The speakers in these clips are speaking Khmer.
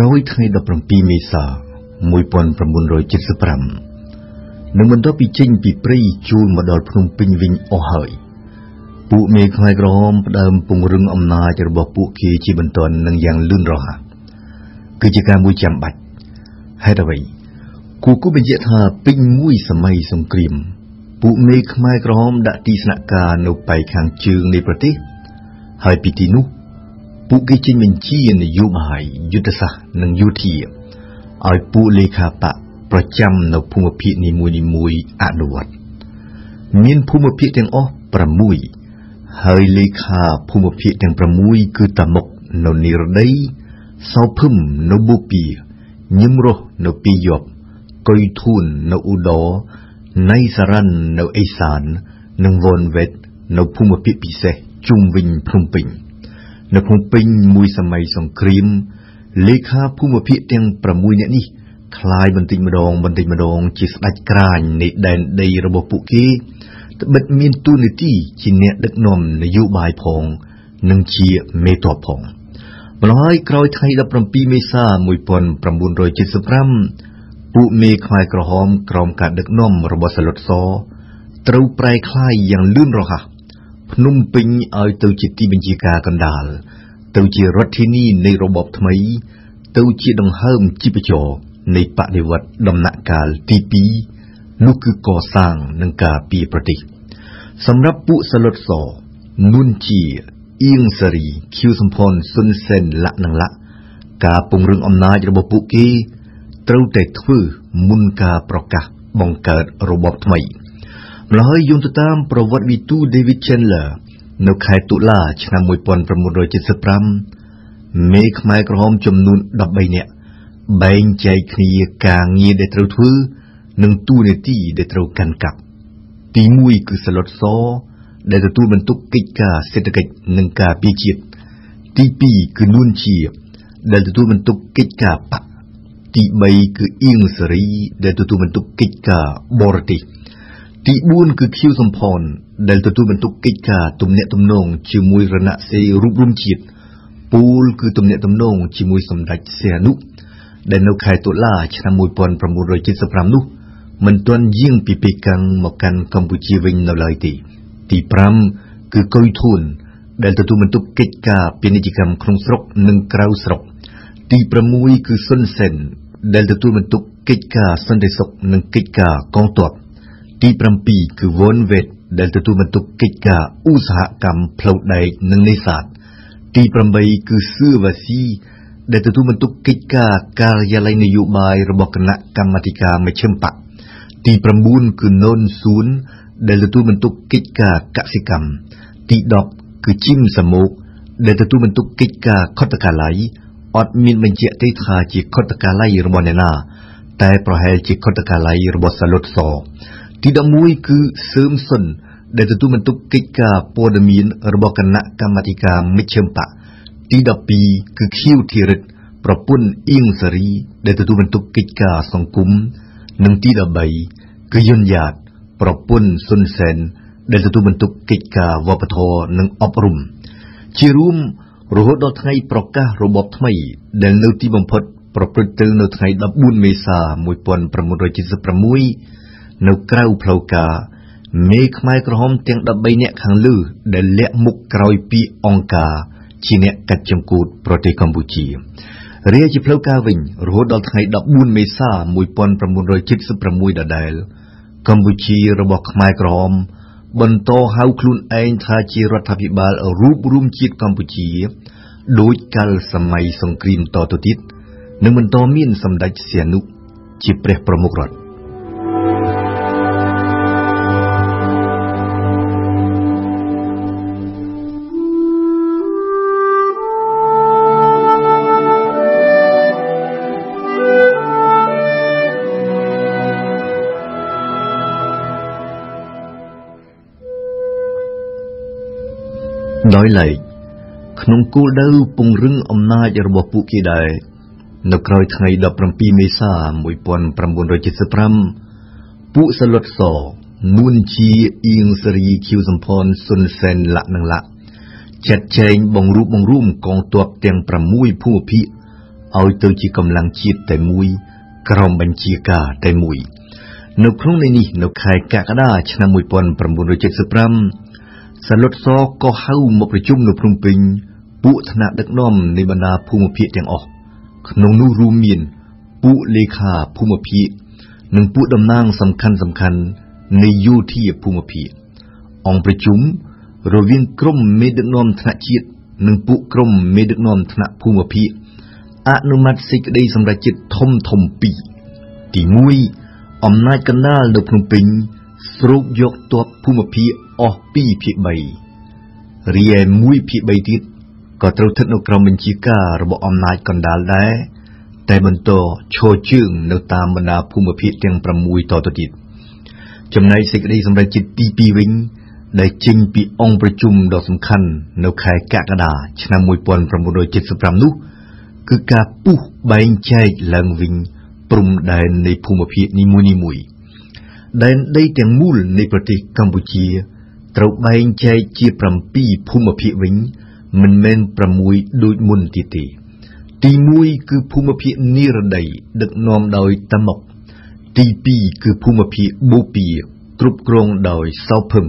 ក្រោយថ្ងៃ17មេសា1975នឹងបន្ទាប់ពីចេញពីព្រៃជួលមកដល់ភ្នំពេញវិញអស់ហើយពួកមេខ្មែរក្រហមផ្ដើមពង្រឹងអំណាចរបស់ពួកគេជាបន្តនឹងយ៉ាងលឿនរហ័សគឺជាការមួយចាំបាច់ហេតុអ្វីគូគូបញ្ជាក់ថាពេញមួយសម័យសង្គ្រាម ពួកមេខ្មែរក្រហមដាក់ទីស្នាក់ការនៅប៉ែកខាងជើងនៃប្រទេសហើយពីទីនោះ ពួកគេចេញបញ្ជានយោបាយយុទ្ធសាស្ត្រនិងយោធាឲ្យពួកលេខាបកប្រចាំនៅភូមិភាគនីមួយៗអនុវត្តមានភូមិភាគទាំងអស់6ហើយលេខាភូមិភាគទាំង6គឺតាមុកនៅនិរដីសោភឹមនៅបូព៌ាញឹមរស់នៅពីយប់កុយធួននៅឧដរណៃសារ៉ាន់នៅអេសាន និងវនវេតនៅភូមិភាគពិសេសជុំវិញភ្នំពេញ នៅភ្នំពេញមួយសម័យសង្គ្រាមលេខាភូមិភាគទាំង6នាក់នេះคล้ายបន្តិចម្ដងបន្តិចម្ដងជាស្ដេចក្រាញនៃដែនដីរបស់ពួកគេត្បិតមានទូនាទីជាអ្នកដឹកនាំនយោបាយផងនិងជាមេតបផងម្ល៉េះហើយក្រោយថ្ងៃ17មេសា1975ពួកមេខ្មែរក្រហមក្រោមការដឹកនាំរបស់សាឡុតសត្រូវប្រែក្លាយយ៉ាងលឿនរហ័ស ភ្នំពេញឲ្យទៅជាទីបញ្ជាការកណ្ដាល ទៅជារដ្ឋធានីនៃរបបថ្មី ទៅជាដង្ហើមជីពចរនៃបដិវត្តដំណាក់កាលទី2នោះគឺកសាងនឹងការពីប្រទេសសម្រាប់ពួកសលុតសនួនជាអៀងសារីខៀវសំផនសុនសេនលក្ខនឹងលក្ខការពង្រឹងអំណាចរបស់ពួកគេត្រូវតែធ្វើមុនការប្រកាសបង្កើតរបបថ្មី ម្ល៉េះហើយយោងទៅតាមប្រវត្តិវិទូ David Chandler នៅខែតុលាឆ្នាំ1975មេខ្មែរក្រហមចំនួន13នាក់បែងចែកគ្នាការងារដែលត្រូវធ្វើ និងតួនាទីដែលត្រូវកាន់កាប់ទី1គឺសឡុតសដែលទទួលបន្ទុកកិច្ចការសេដ្ឋកិច្ចនិងការពារជាតិទី2គឺនួនជាដែលទទួលបន្ទុកកិច្ចការបកទី3គឺអៀងសេរីដែលទទួលបន្ទុកកិច្ចការបរទេស ទី4គឺខៀវសំផនដែលទទួលបន្ទុកកិច្ចការទំនាក់ទំនងជាមួយរណសិរ្សរូបរួមជាតិពូលគឺទំនាក់ទំនងជាមួយសម្ដេចសៀនុដែលនៅខែតុលាឆ្នាំ1975នោះមិនទាន់យាងពីប៉េកាំងមកកាន់កម្ពុជាវិញនៅឡើយទេទី5គឺកុយធួនដែលទទួលបន្ទុកកិច្ចការពាណិជ្ជកម្មក្នុងស្រុកនិងក្រៅស្រុក ទី6គឺសុនសេនដែលទទួលបន្ទុកកិច្ចការសន្តិសុខនិងកិច្ចការកងទ័ព ទី7គឺវ៉ុនវេតដែលទទួលបន្ទុកកិច្ចការឧស្សាហកម្មផ្លូវដែកនិងនេសាទទី8គឺសឿវ៉ាស៊ីដែលទទួលបន្ទុកកិច្ចការការិយាល័យនយោបាយរបស់គណៈកម្មាធិការមជ្ឈិមបកទី9គឺណូនស៊ូនដែលទទួលបន្ទុកកិច្ចការកសិកម្មទី10គឺជីមសមោកដែលទទួលបន្ទុកកិច្ចការខុទ្ទកាល័យអត់មានបញ្ជាក់ទេថាជាខុទ្ទកាល័យរបស់អ្នកណាតែប្រហែលជាខុទ្ទកាល័យរបស់សាឡុតស ទី11គឺសឿមសុនដែលទទួលបន្ទុកកិច្ចការព័ត៌មានរបស់គណៈកម្មាធិការមជ្ឈិមបកទី12គឺខៀវធីរិតប្រពន្ធអៀងសារីដែលទទួលបន្ទុកកិច្ចការសង្គមនិងទី13គឺយុនយ៉ាតប្រពន្ធសុនសែនដែលទទួលបន្ទុកកិច្ចការវប្បធម៌និងអប់រំជារួមរហូតដល់ថ្ងៃប្រកាសរបបថ្មី ដែលនៅទីបំផុតប្រព្រឹត្តទៅនៅថ្ងៃ14មេសា1976 នៅក្រៅផ្លូវការមេខ្មែរក្រហមទាំង13នាក់ខាងលើដែលលាក់មុខក្រោយពីអង្គការជាអ្នកកាត់ចង្កូតប្រទេសកម្ពុជារាជាផ្លូវការវិញរហូតដល់ថ្ងៃ14មេសា1976ដដែល កម្ពុជារបស់ខ្មែរក្រហមបន្តហៅខ្លួនឯងថាជារដ្ឋាភិបាលរួបរួមជាតិកម្ពុជាដោយកាលសម័យសង្គ្រាមតទៅទៀតនិងបន្តមានសម្ដេចសៀនុជាព្រះប្រមុខរដ្ឋ ដោយឡែកក្នុងគោលដៅពង្រឹងអំណាចរបស់ពួកគេដែរនៅក្រោយថ្ងៃ17មេសា1975ពួកសលុតសនួនជាអៀងសេរីខៀវសំផនសុនសែនលក្ខនឹងលក្ខចាត់ចែងបង្រួបបង្រួមកងទ័ពទាំង6ភូមិភាគឲ្យទៅជាកម្លាំងជាតិតែមួយក្រោមបញ្ជាការតែមួយ នៅក្នុងនេះនៅខែកក្កដាឆ្នាំ1975 សាឡុតសក៏ហៅមកប្រជុំនៅភ្នំពេញ ពួកថ្នាក់ដឹកនាំនៃបណ្ដាភូមិភាគទាំងអស់ក្នុងនោះរួមមានពួកលេខាភូមិភាគនិងពួកតំណាងសំខាន់សំខាន់នៃយោធាភូមិភាគអង្គប្រជុំរវាងក្រុមមេដឹកនាំថ្នាក់ជាតិនិងពួកក្រុមមេដឹកនាំថ្នាក់ភូមិភាគអនុម័តសេចក្តីសម្រេចចិត្តធំធំពីរទី1អំណាចកណ្ដាលនៅភ្នំពេញ ស្រូបយកទ័ពភូមិភាគអស់2ភាគ3រីឯ1ភាគ3ទៀតក៏ត្រូវស្ថិតនៅក្រោមបញ្ជាការរបស់អំណាចកណ្ដាលដែរតែបន្តឈរជើងនៅតាមបណ្ដាភូមិភាគទាំង6តទៅទៀតចំណែកសេចក្តីសម្រេចចិត្តទី2វិញដែលចេញពីអង្គប្រជុំដ៏សំខាន់នៅខែកក្កដាឆ្នាំ1975នោះគឺការពុះបែងចែកឡើងវិញព្រំដែននៃភូមិភាគនីមួយៗ ដែនដីទាំងមូលនៃប្រទេសកម្ពុជាត្រូវបែងចែកជា7ភូមិភាគវិញ មិនមែន6ដូចមុនទៀតទេ ទី1គឺភូមិភាគនិរដី ដឹកនាំដោយតាមុក ទី2គឺភូមិភាគបូព៌ាគ្រប់គ្រងដោយសោភឹម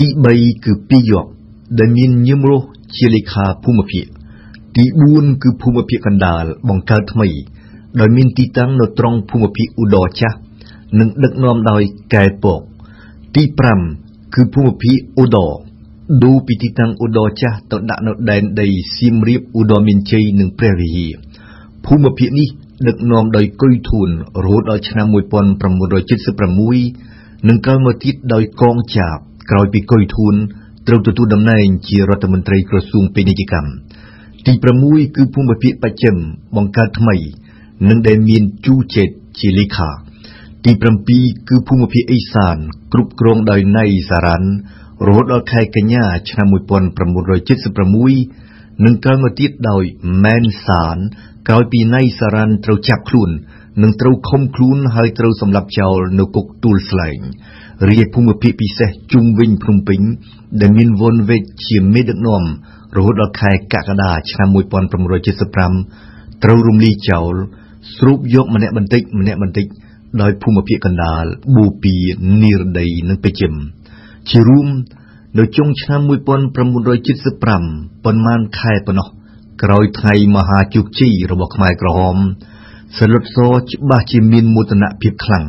ទី3គឺពីយប់ដែលមានញឹមរស់ជាលេខាភូមិភាគទី4គឺភូមិភាគកណ្ដាលបង្កើតថ្មី ដោយមានទីតាំងនៅត្រង់ភូមិភាគឧត្តរចាស់ និងដឹកនាំដោយកែពក ទី5គឺភូមិភាគឧត្តរដូរពីទីតាំងឧត្តរចាស់ទៅដាក់នៅដែនដីសៀមរាបឧត្តរមានជ័យនិងព្រះវិហារភូមិភាគនេះដឹកនាំដោយកុយធួនរហូតដល់ឆ្នាំ1976និងក្រោយមកទៀតដោយកងចាបក្រោយពីកុយធួនត្រូវទទួលតំណែងជារដ្ឋមន្ត្រីក្រសួងពាណិជ្ជកម្មទី6គឺភូមិភាគបច្ចិមបង្កើតថ្មី និងដែលមានជូចេតជាលេខា ទី7គឺភូមិភាគអេសាន គ្រប់គ្រងដោយណៃសារ៉ាន់រហូតដល់ខែកញ្ញា ឆ្នាំ1976និងក្រោយមកទៀតដោយមែនសាន ក្រោយពីណៃសារ៉ាន់ត្រូវចាប់ខ្លួន និងត្រូវឃុំខ្លួនហើយត្រូវសម្លាប់ចោលនៅគុកទួលស្លែងរាជភូមិភាគពិសេសជុំវិញភ្នំពេញ ដែលមានវ៉ុនវេចជាមេដឹកនាំរហូតដល់ខែកក្កដាឆ្នាំ1975ត្រូវរំលាយចោលស្រូបយកម្នាក់បន្តិចម្នាក់បន្តិច ដោយភូមិភាគកណ្ដាលបូព៌ានិរដីនិងពេជ្រជារួមនៅចុងឆ្នាំ1975ប៉ុន្មានខែប៉ុណ្ណោះក្រោយថ្ងៃមហាជោគជ័យរបស់ខ្មែរក្រហមសលុតសច្បាស់ជាមានមោទនភាពខ្លាំង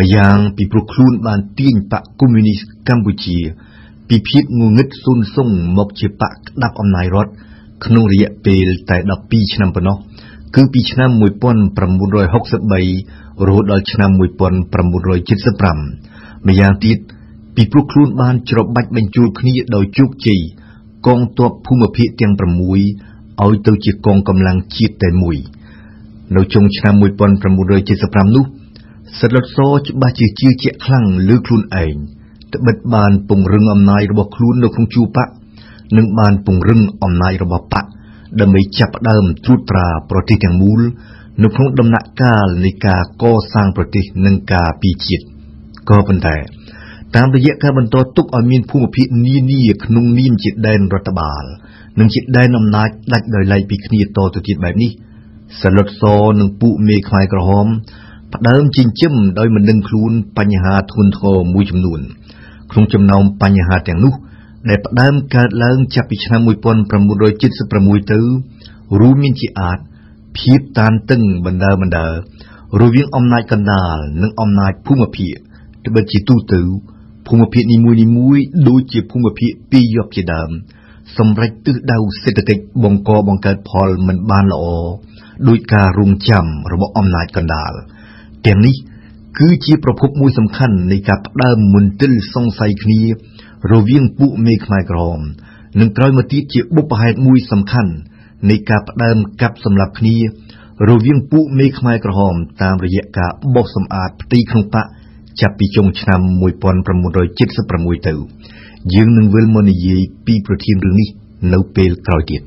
ម្យ៉ាងពីព្រោះខ្លួនបានទាញបកកុម្មុយនីសកម្ពុជា ពីភាពងងឹតស៊ុនស៊ុងមកជាបកក្តាប់អំណាចរដ្ឋក្នុងរយៈពេលតែ12ឆ្នាំប៉ុណ្ណោះគឺពីឆ្នាំ1963 រហូតដល់ឆ្នាំ1975ម្យ៉ាងទៀតពីព្រោះខ្លួនបានច្របាច់បញ្ចូលគ្នាដោយជោគជ័យកងទ័ពភូមិភាគទាំង6ឲ្យទៅជាកងកម្លាំងជាតិតែមួយនៅចុងឆ្នាំ1975នោះសិលុតសច្បាស់ជាជឿជាក់ខ្លាំងលើខ្លួនឯងត្បិតបានពង្រឹងអំណាចរបស់ខ្លួននៅក្នុងជួរបកនិងបានពង្រឹងអំណាចរបស់បកដើម្បីចាប់ផ្ដើមត្រួតត្រាប្រទេសទាំងមូល នៅក្នុងដំណាក់កាលនៃការកសាងប្រទេសនិងការពីជាតិក៏ប៉ុន្តែ តាមរយៈការបន្តទុកឲ្យមានភូមិភាគនានាក្នុងនាមជាដែនរដ្ឋបាល និងជាដែនអំណាចដាច់ដោយឡែកពីគ្នាតទៅទៀតបែបនេះសលុតសនិងពួកមេខ្មែរក្រហមផ្ដើមចិញ្ចឹមដោយមិនដឹងខ្លួនបញ្ហាធ្ងន់ធ្ងរមួយចំនួន ក្នុងចំណោមបញ្ហាទាំងនោះ ដែលផ្ដើមកើតឡើងចាប់ពីឆ្នាំ1976ទៅ រួមមានជាអាច ភាពតានតឹងបណ្ដើបណ្ដើរវាងអំណាចកណ្ដាលនិងអំណាចភូមិភាគត្បិតជាទូទៅភូមិភាគនីមួយៗដូចជាភូមិភាគពីរយប់ជាដើមសម្រាប់ទិសដៅសេដ្ឋកិច្ចបង្កបង្កើតផលមិនបានល្អដោយការរងចាំរបស់អំណាចកណ្ដាលទាំងនេះគឺជាប្រភពមួយសំខាន់នៃការផ្ដើមមន្ទិលសង្ស័យគ្នា រវាងពួកមេខ្មែរក្រហមនិងក្រោយមកទៀតជាបុព្វហេតុមួយសំខាន់ នៃការផ្ដើមកាប់សម្លាប់គ្នា រវាងពួកមេខ្មែរក្រហម តាមរយៈការបោះសម្អាតផ្ទៃក្នុងបកចាប់ពីចុងឆ្នាំ1976ទៅ យើងនឹងវិលមកនិយាយពីប្រធានរឿងនេះនៅពេលក្រោយទៀត